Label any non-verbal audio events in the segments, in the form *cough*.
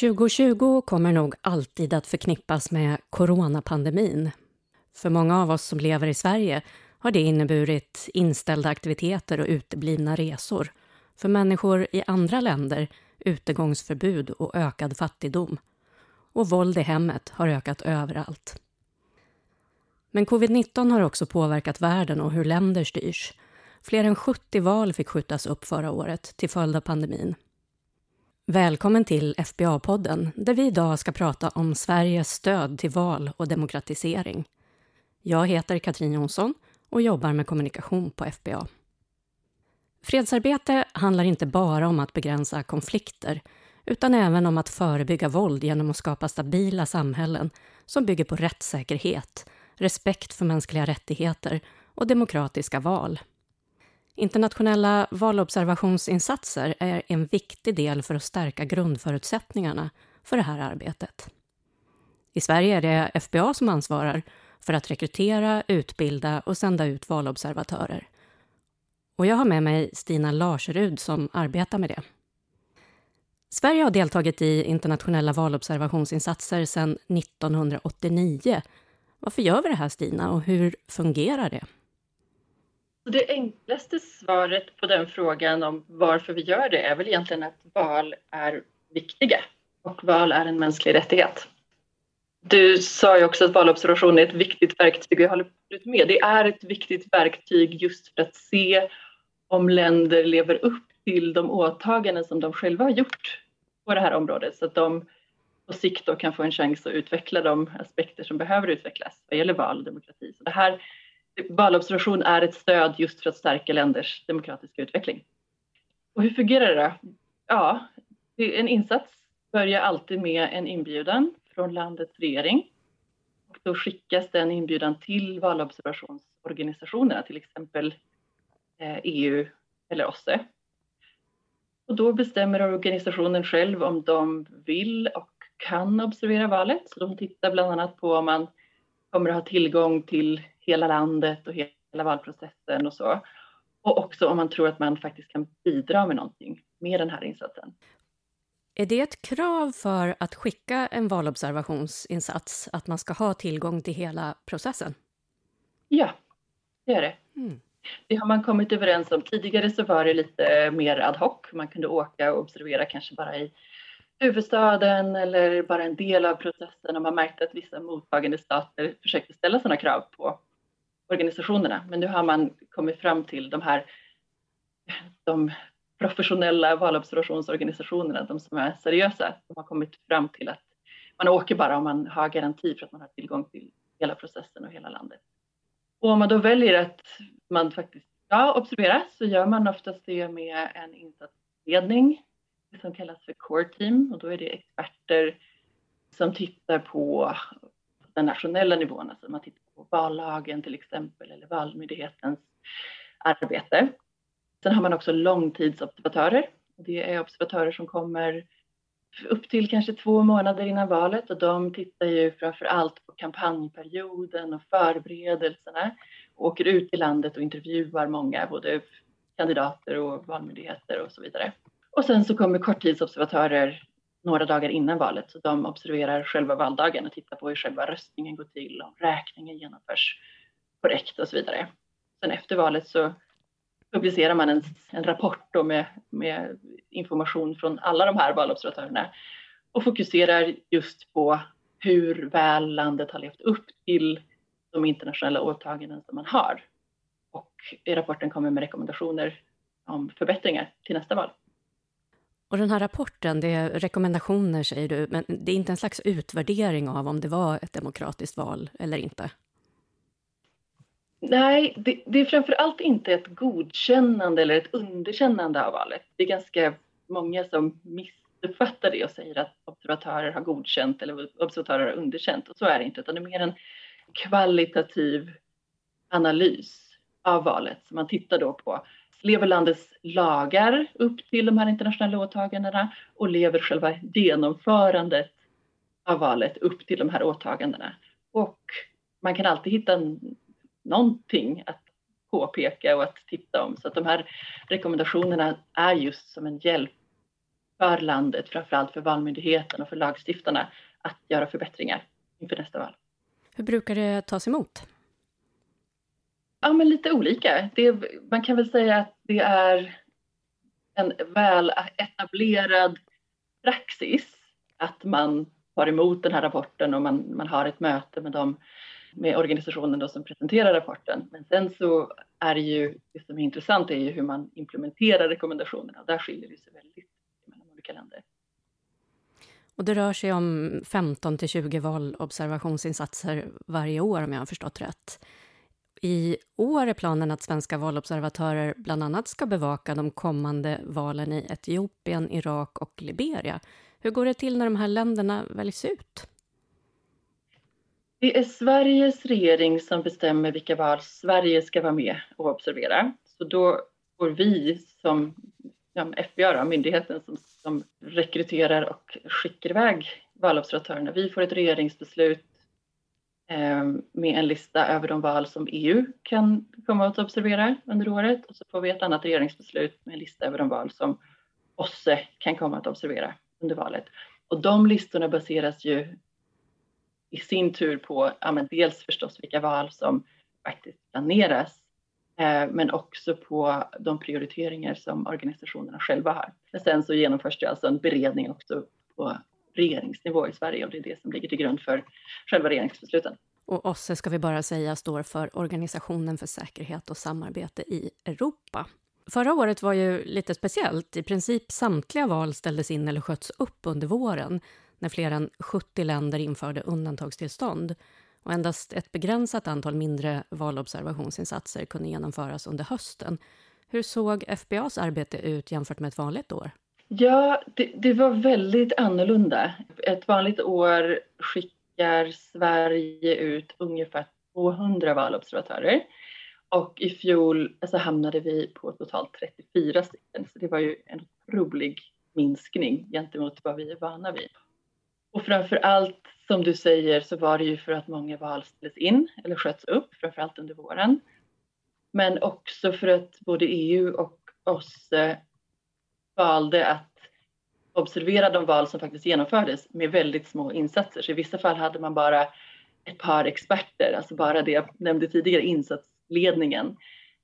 2020 kommer nog alltid att förknippas med coronapandemin. För många av oss som lever i Sverige har det inneburit inställda aktiviteter och uteblivna resor. För människor i andra länder utegångsförbud och ökad fattigdom. Och våld i hemmet har ökat överallt. Men covid-19 har också påverkat världen och hur länder styrs. Fler än 70 val fick skjutas upp förra året till följd av pandemin. Välkommen till FBA-podden där vi idag ska prata om Sveriges stöd till val och demokratisering. Jag heter Katrin Jonsson och jobbar med kommunikation på FBA. Fredsarbete handlar inte bara om att begränsa konflikter utan även om att förebygga våld genom att skapa stabila samhällen som bygger på rättssäkerhet, respekt för mänskliga rättigheter och demokratiska val. Internationella valobservationsinsatser är en viktig del för att stärka grundförutsättningarna för det här arbetet. I Sverige är det FBA som ansvarar för att rekrytera, utbilda och sända ut valobservatörer. Och jag har med mig Stina Larserud som arbetar med det. Sverige har deltagit i internationella valobservationsinsatser sedan 1989. Varför gör vi det här Stina och hur fungerar det? Det enklaste svaret på den frågan om varför vi gör det är väl egentligen att val är viktiga och val är en mänsklig rättighet. Du sa ju också att valobservation är ett viktigt verktyg och jag håller med. Det är ett viktigt verktyg just för att se om länder lever upp till de åtaganden som de själva har gjort på det här området så att de på sikt då kan få en chans att utveckla de aspekter som behöver utvecklas vad gäller val och demokrati. Så det här valobservation är ett stöd just för att stärka länders demokratiska utveckling. Och hur fungerar det då? Ja, en insats börjar alltid med en inbjudan från landets regering. Och då skickas den inbjudan till valobservationsorganisationerna, till exempel eh, EU eller OSSE. Och då bestämmer organisationen själv om de vill och kan observera valet. Så de tittar bland annat på om man kommer att ha tillgång till hela landet och hela valprocessen och så. Och också om man tror att man faktiskt kan bidra med någonting med den här insatsen. Är det ett krav för att skicka en valobservationsinsats att man ska ha tillgång till hela processen? Ja, det är det. Mm. Det har man kommit överens om. Tidigare så var det lite mer ad hoc. Man kunde åka och observera kanske bara i huvudstaden eller bara en del av processen och man märkte att vissa mottagande stater försökte ställa sådana krav på organisationerna. Men nu har man kommit fram till de här de professionella valobservationsorganisationerna, de som är seriösa, de har kommit fram till att man åker bara om man har garanti för att man har tillgång till hela processen och hela landet. Och om man då väljer att man faktiskt ska observera så gör man oftast det med en insatsledning som kallas för core team och då är det experter som tittar på den nationella nivån, alltså man tittar på vallagen till exempel eller Valmyndighetens arbete. Sen har man också långtidsobservatörer. Det är observatörer som kommer upp till kanske två månader innan valet och de tittar ju framför allt på kampanjperioden och förberedelserna och åker ut i landet och intervjuar många, både kandidater och valmyndigheter och så vidare. Och sen så kommer korttidsobservatörer några dagar innan valet. Så de observerar själva valdagen och tittar på hur själva röstningen går till, om räkningen genomförs korrekt och så vidare. Sen efter valet så publicerar man en, en rapport med, med information från alla de här valobservatörerna och fokuserar just på hur väl landet har levt upp till de internationella åtaganden som man har. Och i rapporten kommer med rekommendationer om förbättringar till nästa val. Och den här rapporten, det är rekommendationer säger du, men det är inte en slags utvärdering av om det var ett demokratiskt val eller inte? Nej, det, det är framför allt inte ett godkännande eller ett underkännande av valet. Det är ganska många som missuppfattar det och säger att observatörer har godkänt eller observatörer har underkänt. Och så är det inte, utan det är mer en kvalitativ analys av valet. Så man tittar då på lever landets lagar upp till de här internationella åtagandena och lever själva genomförandet av valet upp till de här åtagandena. Och man kan alltid hitta någonting att påpeka och att titta om. Så att de här rekommendationerna är just som en hjälp för landet, framförallt för valmyndigheten och för lagstiftarna att göra förbättringar inför nästa val. Hur brukar det tas emot? Ja, men lite olika. Det, man kan väl säga att det är en väl etablerad praxis att man tar emot den här rapporten och man, man har ett möte med dem med organisationen då som presenterar rapporten. Men sen så är det ju, det som är intressant är ju hur man implementerar rekommendationerna. Där skiljer det sig väldigt mellan olika länder. Och det rör sig om 15 till 20 valobservationsinsatser varje år om jag har förstått rätt. I år är planen att svenska valobservatörer bland annat ska bevaka de kommande valen i Etiopien, Irak och Liberia. Hur går det till när de här länderna väljs ut? Det är Sveriges regering som bestämmer vilka val Sverige ska vara med och observera. Så då får vi som ja, FBA, då, myndigheten som, som rekryterar och skickar iväg valobservatörerna, vi får ett regeringsbeslut Eh, med en lista över de val som EU kan komma att observera under året och så får vi ett annat regeringsbeslut med en lista över de val som OSSE kan komma att observera under valet. Och de listorna baseras ju i sin tur på ja, men dels förstås vilka val som faktiskt planeras eh, men också på de prioriteringar som organisationerna själva har. Men sen så genomförs det alltså en beredning också på regeringsnivå i Sverige och det är det som ligger till grund för själva regeringsbesluten. Och OSSE ska vi bara säga står för Organisationen för säkerhet och samarbete i Europa. Förra året var ju lite speciellt. I princip samtliga val ställdes in eller sköts upp under våren när fler än 70 länder införde undantagstillstånd och endast ett begränsat antal mindre valobservationsinsatser kunde genomföras under hösten. Hur såg FBAs arbete ut jämfört med ett vanligt år? Ja, det, det var väldigt annorlunda. Ett vanligt år skickar Sverige ut ungefär 200 valobservatörer. Och i fjol alltså, hamnade vi på totalt 34 stycken, så det var ju en otrolig minskning gentemot vad vi är vana vid. Och framför allt, som du säger, så var det ju för att många val ställdes in eller sköts upp, framför allt under våren. Men också för att både EU och OSSE valde att observera de val som faktiskt genomfördes med väldigt små insatser. Så i vissa fall hade man bara ett par experter, alltså bara det jag nämnde tidigare, insatsledningen.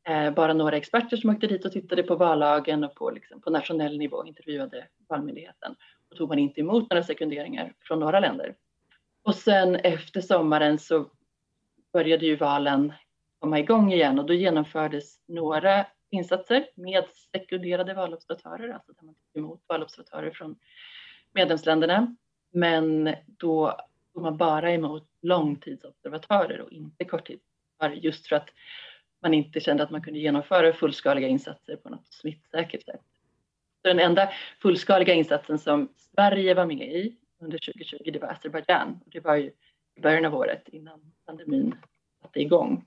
Eh, bara några experter som åkte dit och tittade på vallagen och på, liksom, på nationell nivå intervjuade Valmyndigheten. Då tog man inte emot några sekunderingar från några länder. Och sen efter sommaren så började ju valen komma igång igen och då genomfördes några insatser med sekunderade valobservatörer, alltså där man tog emot valobservatörer från medlemsländerna. Men då tog man bara emot långtidsobservatörer och inte korttidsobservatörer just för att man inte kände att man kunde genomföra fullskaliga insatser på något smittsäkert sätt. Så den enda fullskaliga insatsen som Sverige var med i under 2020, det var Azerbajdzjan. Det var ju i början av året innan pandemin satte igång.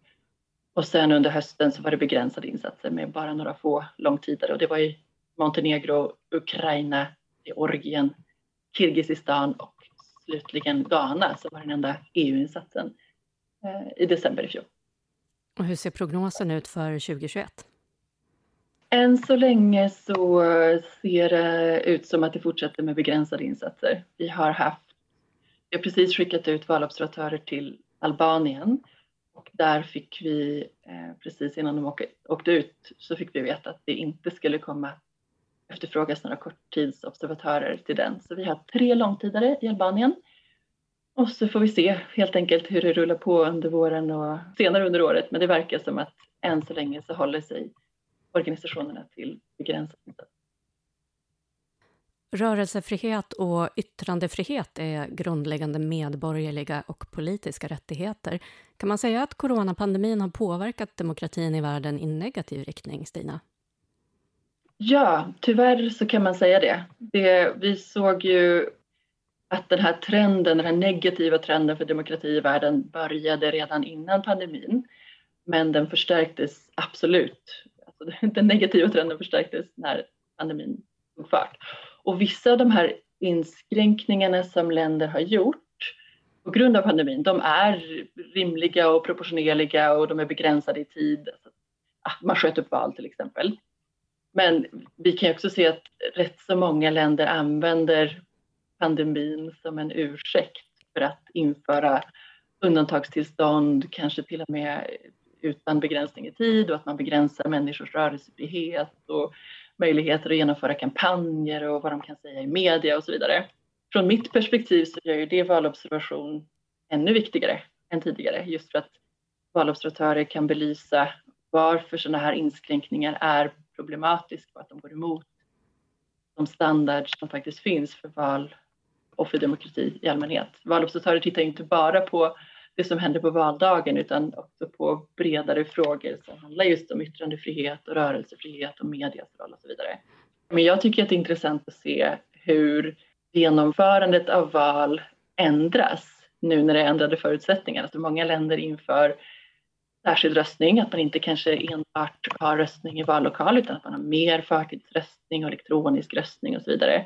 Och sen under hösten så var det begränsade insatser med bara några få långtidare och det var i Montenegro, Ukraina, Georgien, Kirgizistan och slutligen Ghana som var den enda EU-insatsen eh, i december i fjol. Och hur ser prognosen ut för 2021? Än så länge så ser det ut som att det fortsätter med begränsade insatser. Vi har haft, vi har precis skickat ut valobservatörer till Albanien och där fick vi eh, precis innan de åkte, åkte ut så fick vi veta att det inte skulle komma efterfrågas några korttidsobservatörer till den. Så vi har tre långtidare i Albanien och så får vi se helt enkelt hur det rullar på under våren och senare under året. Men det verkar som att än så länge så håller sig organisationerna till begränsat Rörelsefrihet och yttrandefrihet är grundläggande medborgerliga och politiska rättigheter. Kan man säga att coronapandemin har påverkat demokratin i världen i negativ riktning, Stina? Ja, tyvärr så kan man säga det. det vi såg ju att den här trenden, den här negativa trenden för demokrati i världen började redan innan pandemin. Men den förstärktes absolut. Alltså *laughs* den negativa trenden förstärktes när pandemin tog fart. Och vissa av de här inskränkningarna som länder har gjort på grund av pandemin, de är rimliga och proportionerliga och de är begränsade i tid. Alltså, ah, man sköt upp val till exempel. Men vi kan också se att rätt så många länder använder pandemin som en ursäkt för att införa undantagstillstånd, kanske till och med utan begränsning i tid och att man begränsar människors rörelsefrihet och möjligheter att genomföra kampanjer och vad de kan säga i media och så vidare. Från mitt perspektiv så gör ju det valobservation ännu viktigare än tidigare just för att valobservatörer kan belysa varför sådana här inskränkningar är problematiska och att de går emot de standards som faktiskt finns för val och för demokrati i allmänhet. Valobservatörer tittar inte bara på det som händer på valdagen utan också på bredare frågor som handlar just om yttrandefrihet och rörelsefrihet och medias roll och så vidare. Men jag tycker att det är intressant att se hur genomförandet av val ändras nu när det är ändrade förutsättningar. Alltså många länder inför särskild röstning, att man inte kanske enbart har röstning i vallokal utan att man har mer förtidsröstning och elektronisk röstning och så vidare.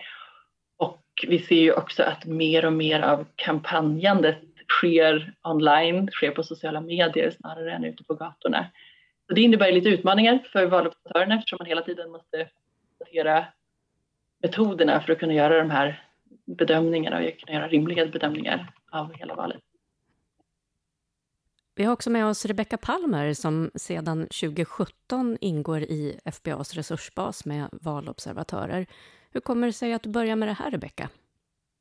Och vi ser ju också att mer och mer av kampanjandet sker online, sker på sociala medier snarare än ute på gatorna. Så det innebär lite utmaningar för valobservatörerna eftersom man hela tiden måste hantera metoderna för att kunna göra de här bedömningarna och kunna göra rimliga bedömningar av hela valet. Vi har också med oss Rebecka Palmer som sedan 2017 ingår i FBAs resursbas med valobservatörer. Hur kommer det sig att du börjar med det här, Rebecka?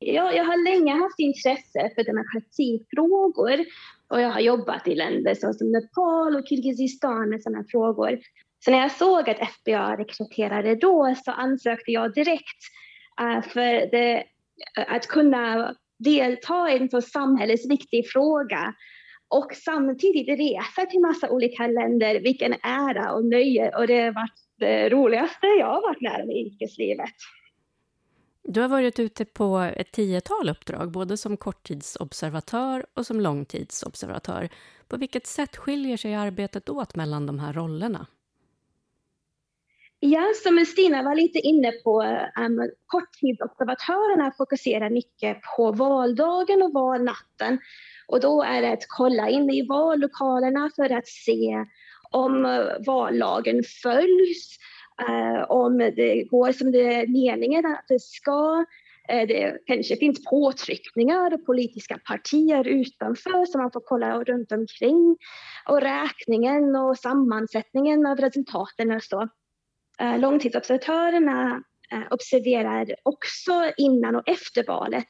Jag, jag har länge haft intresse för demokratifrågor och jag har jobbat i länder som Nepal och Kirgizistan med sådana frågor. Så när jag såg att FBA rekryterade då så ansökte jag direkt eh, för det, att kunna delta i en så samhällsviktig fråga och samtidigt resa till massa olika länder. Vilken ära och nöje och det har varit det roligaste jag har varit med om i yrkeslivet. Du har varit ute på ett tiotal uppdrag, både som korttidsobservatör och som långtidsobservatör. På vilket sätt skiljer sig arbetet åt mellan de här rollerna? Ja, som Stina var lite inne på, um, korttidsobservatörerna fokuserar mycket på valdagen och valnatten. Och då är det att kolla in i vallokalerna för att se om eh, vallagen följs, Eh, om det går som det är meningen att det ska. Eh, det kanske finns påtryckningar och politiska partier utanför som man får kolla runt omkring. Och räkningen och sammansättningen av resultaten och så. Eh, långtidsobservatörerna observerar också innan och efter valet.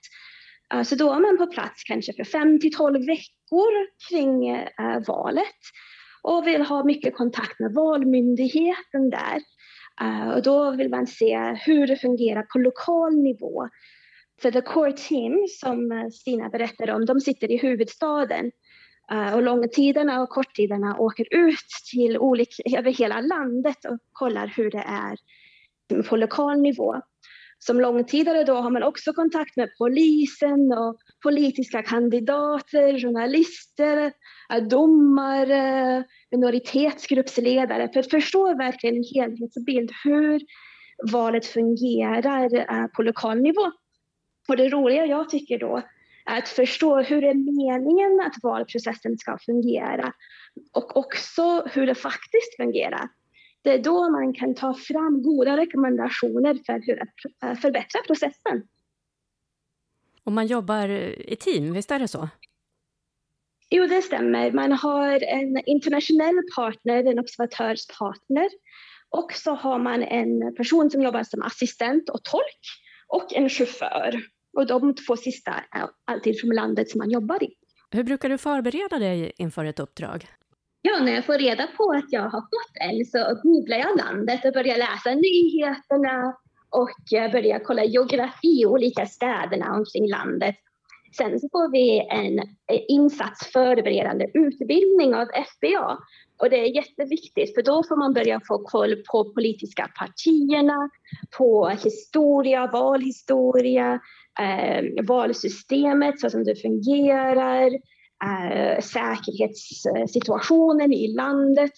Så då är man på plats kanske för 5 till 12 veckor kring valet och vill ha mycket kontakt med valmyndigheten där. Uh, och då vill man se hur det fungerar på lokal nivå. För the core team som eh, Stina berättade om, de sitter i huvudstaden. Uh, och långtiderna och korttiderna åker ut till olika, över hela landet och kollar hur det är på lokal nivå. Som långtidare då har man också kontakt med polisen och politiska kandidater, journalister, eh, domare, eh, minoritetsgruppsledare för att förstå verkligen en helhetsbild hur valet fungerar eh, på lokal nivå. Och det roliga jag tycker då är att förstå hur det är meningen att valprocessen ska fungera och också hur det faktiskt fungerar. Det är då man kan ta fram goda rekommendationer för hur att eh, förbättra processen. Och man jobbar i team, visst är det så? Jo, det stämmer. Man har en internationell partner, en observatörspartner. Och så har man en person som jobbar som assistent och tolk och en chaufför. Och de två sista är alltid från landet som man jobbar i. Hur brukar du förbereda dig inför ett uppdrag? Ja, när jag får reda på att jag har fått en så googlar jag landet och börjar läsa nyheterna och börjar kolla geografi i olika städerna omkring landet Sen så får vi en eh, insatsförberedande utbildning av FBA. Och det är jätteviktigt för då får man börja få koll på politiska partierna, på historia, valhistoria, eh, valsystemet så som det fungerar, Eh, säkerhetssituationen i landet.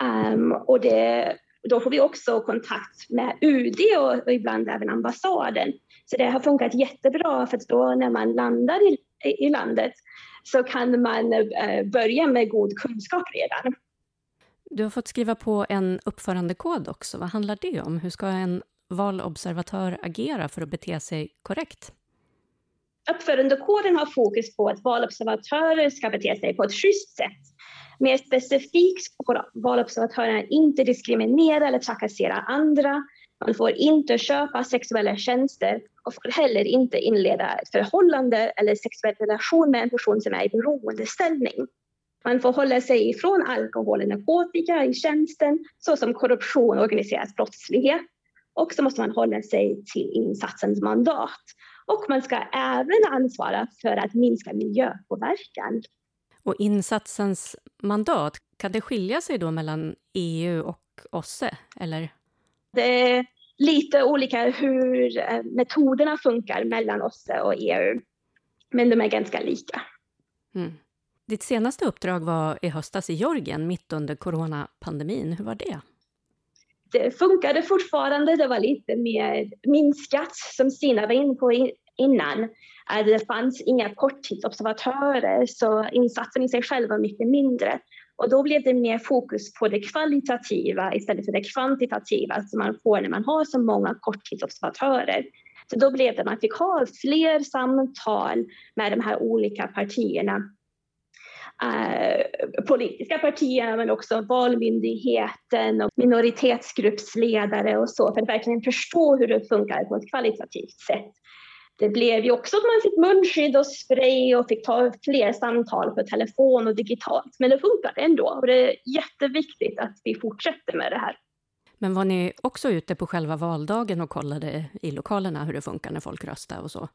Ehm, och det, då får vi också kontakt med UD och, ibland även ambassaden så det har funkat jättebra för att då när man landar i, i landet så kan man eh, börja med god kunskap redan. Du har fått skriva på en uppförandekod också. Vad handlar det om? Hur ska en valobservatör agera för att bete sig korrekt? Uppförandekoden har fokus på att valobservatörer ska bete sig på ett schysst sätt. Mer specifikt ska valobservatörerna inte diskriminera eller trakassera andra. Man får inte köpa sexuella tjänster och får heller inte inleda ett förhållande eller sexuell relation med en person som är i beroendeställning. Man får hålla sig ifrån alkohol och narkotika i tjänsten såsom korruption och organiserad brottslighet. Och så måste man hålla sig till insatsens mandat. Och man ska även ansvara för att minska miljöpåverkan. Och insatsens mandat, kan det skilja sig då mellan EU och OSSE? Eller? Det är lite olika hur eh, metoderna funkar mellan OSSE och EU. Men de är ganska lika. Mm. Ditt senaste uppdrag var i höstas i Georgien, mitt under coronapandemin. Hur var det? Det funkade fortfarande. Det var lite mer minskat, som Stina var inne på innan. Äh, det fanns inga korttidsobservatörer, så insatsen i sig själv var mycket mindre. Och då blev det mer fokus på det kvalitativa istället för det kvantitativa som man får när man har så många korttidsobservatörer. Så då blev det att man fick ha fler samtal med de här olika partierna Eh, politiska partierna men också valmyndigheten och minoritetsgruppsledare och så för att verkligen förstå hur det funkar på ett kvalitativt sätt. Det blev ju också att man fick munskydd och spray och fick ta fler samtal på telefon och digitalt. Men det funkade ändå och det är jätteviktigt att vi fortsätter med det här. Men var ni också ute på själva valdagen och kollade i lokalerna hur det funkar när folk röstar och så?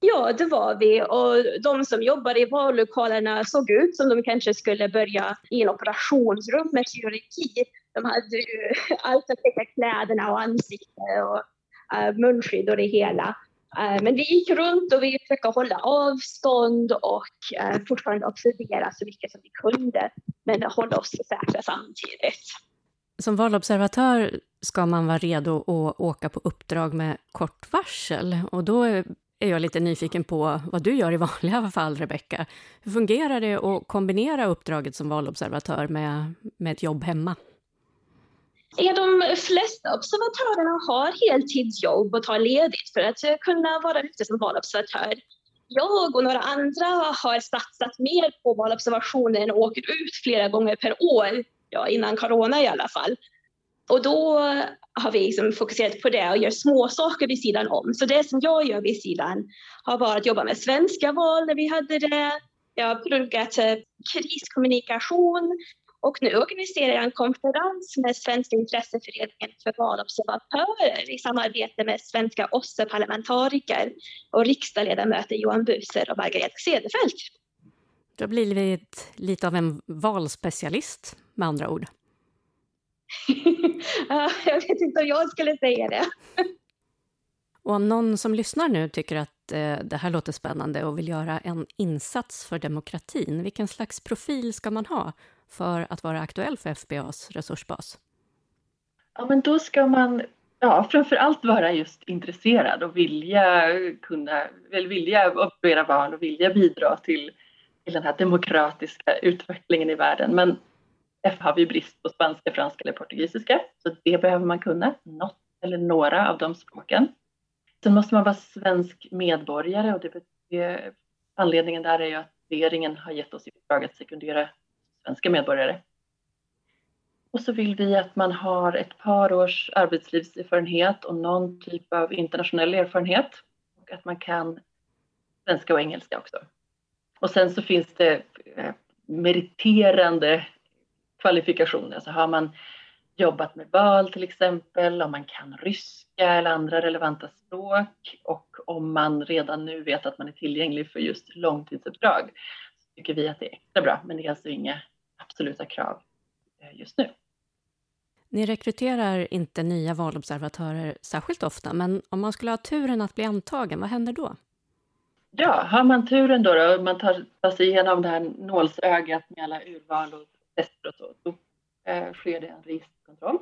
Ja, det var vi. Och de som jobbade i vallokalerna såg ut som de kanske skulle börja i en operationsrum med kirurgi. De hade ju allt att täcka kläderna och ansiktet och uh, munskydd och det hela. Uh, men vi gick runt och vi försökte hålla avstånd och uh, fortfarande observera så mycket som vi kunde, men hålla oss säkra samtidigt. Som valobservatör ska man vara redo att åka på uppdrag med kort varsel och då är jag lite nyfiken på vad du gör i vanliga *laughs* fall, Rebecka. Hur fungerar det att kombinera uppdraget som valobservatör med, med ett jobb hemma? Ja, de flesta observatörerna har heltidsjobb och tar ledigt för att kunna vara ute som valobservatör. Jag och några andra har satsat mer på valobservationer och åker ut flera gånger per år, ja, innan corona i alla fall. Och då har vi liksom fokuserat på det och gör små saker vid sidan om. Så det som jag gör vid sidan har varit att jobba med svenska val när vi hade det. Jag har pluggat eh, kriskommunikation och nu organiserar jag en konferens med Svenska intresseföreningen för valobservatörer i samarbete med svenska OSSE-parlamentariker och riksdagsledamöter Johan Buser och Margareta Cederfelt. Du har blivit lite av en valspecialist med andra ord. *laughs* jag vet inte om jag skulle säga det. Och om någon som lyssnar nu tycker att eh, det här låter spännande och vill göra en insats för demokratin, vilken slags profil ska man ha för att vara aktuell för FBAs resursbas? Ja, men då ska man ja, framför allt vara just intresserad och vilja kunna, väl vilja observera val och vilja bidra till, till den här demokratiska utvecklingen i världen. Men har vi brist på spanska, franska eller portugisiska, så det behöver man kunna, något eller några av de språken. Sen måste man vara svensk medborgare och det, det, anledningen där är ju att regeringen har gett oss i uppdrag att sekundera svenska medborgare. Och så vill vi att man har ett par års arbetslivserfarenhet och någon typ av internationell erfarenhet och att man kan svenska och engelska också. Och sen så finns det eh, meriterande kvalifikationer. Alltså har man jobbat med val till exempel, om man kan ryska eller andra relevanta språk och om man redan nu vet att man är tillgänglig för just långtidsuppdrag så tycker vi att det är extra bra. Men det är alltså inga absoluta krav eh, just nu. Ni rekryterar inte nya valobservatörer särskilt ofta, men om man skulle ha turen att bli antagen, vad händer då? Ja, har man turen då, och man tar, tar sig igenom det här nålsögat med alla urval och tester och så, då eh, sker det en registerkontroll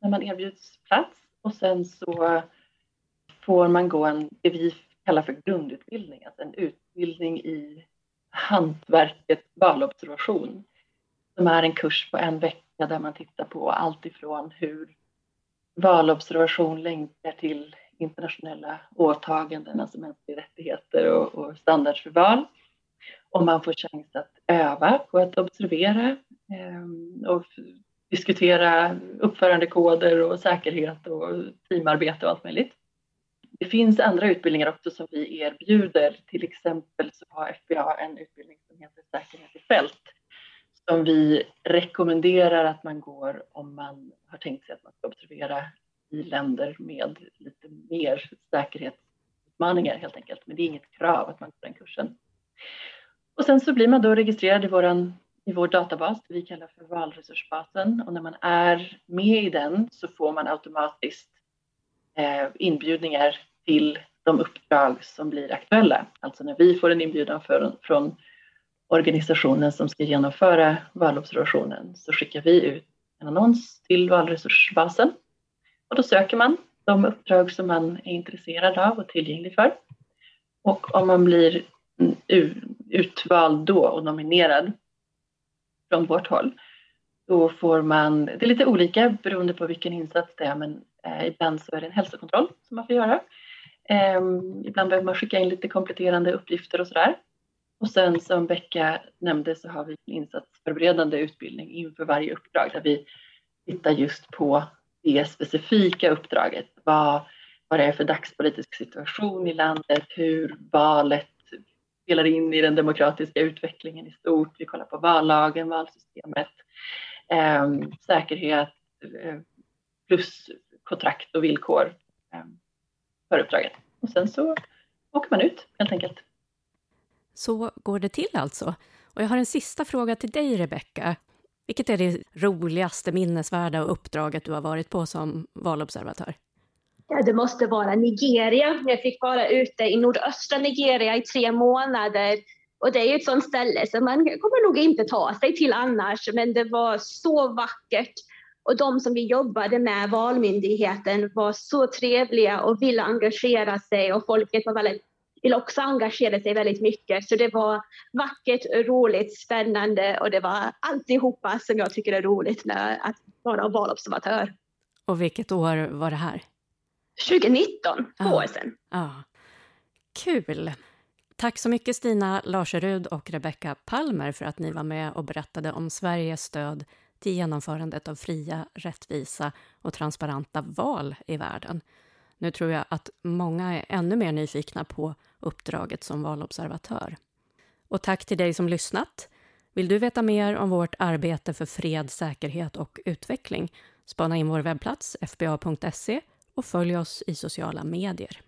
när man erbjuds plats och sen så får man gå en, det vi kallar för grundutbildning, alltså en utbildning i hantverket valobservation. som är en kurs på en vecka där man tittar på allt ifrån hur valobservation länkar till internationella åtaganden, alltså mänskliga rättigheter och, och standards för val. Och man får chans att öva på att observera eh, och diskutera uppförandekoder och säkerhet och teamarbete och allt möjligt. Det finns andra utbildningar också som vi erbjuder. Till exempel så har FBA en utbildning som heter Säkerhet i fält som vi rekommenderar att man går om man har tänkt sig att man ska observera i länder med lite mer säkerhetsutmaningar helt enkelt. Men det är inget krav att man. Och sen så blir man då registrerad i, våran, i vår databas, det vi kallar för valresursbasen. Och när man är med i den så får man automatiskt eh, inbjudningar till de uppdrag som blir aktuella. Alltså när vi får en inbjudan för, från organisationen som ska genomföra valobservationen så skickar vi ut en annons till valresursbasen och då söker man de uppdrag som man är intresserad av och tillgänglig för. Och om man blir mm, utvald då och nominerad från vårt håll, då får man, det är lite olika beroende på vilken insats det är, men eh, ibland så är det en hälsokontroll som man får göra. Eh, ibland behöver man skicka in lite kompletterande uppgifter och sådär. Och sen som Becka nämnde så har vi en insatsförberedande utbildning inför varje uppdrag där vi tittar just på det specifika uppdraget. Vad, vad det är för dagspolitisk situation i landet, hur valet spelar in i den demokratiska utvecklingen i stort. Vi kollar på vallagen, valsystemet, eh, säkerhet eh, plus kontrakt och villkor eh, för uppdraget. Och sen så åker man ut helt enkelt. Så går det till alltså. Och jag har en sista fråga till dig, Rebecka. Vilket är det roligaste, minnesvärda uppdraget du har varit på som valobservatör? Det måste vara Nigeria. Jag fick vara ute i nordöstra Nigeria i tre månader. Och det är ju ett sånt ställe som man kommer nog inte ta sig till annars, men det var så vackert. Och de som vi jobbade med, Valmyndigheten, var så trevliga och ville engagera sig och folket var väldigt vill också engagera sig väldigt mycket. Så det var vackert, roligt, spännande och det var alltihopa som jag tycker är roligt med att vara valobservatör. Och vilket år var det här? 2019, två ah. år sedan. Ah. Kul! Tack så mycket Stina Larserud och Rebecka Palmer för att ni var med och berättade om Sveriges stöd till genomförandet av fria, rättvisa och transparenta val i världen. Nu tror jag att många är ännu mer nyfikna på uppdraget som valobservatör. Och tack till dig som lyssnat. Vill du veta mer om vårt arbete för fred, säkerhet och utveckling? Spana in vår webbplats fba.se och följ oss i sociala medier.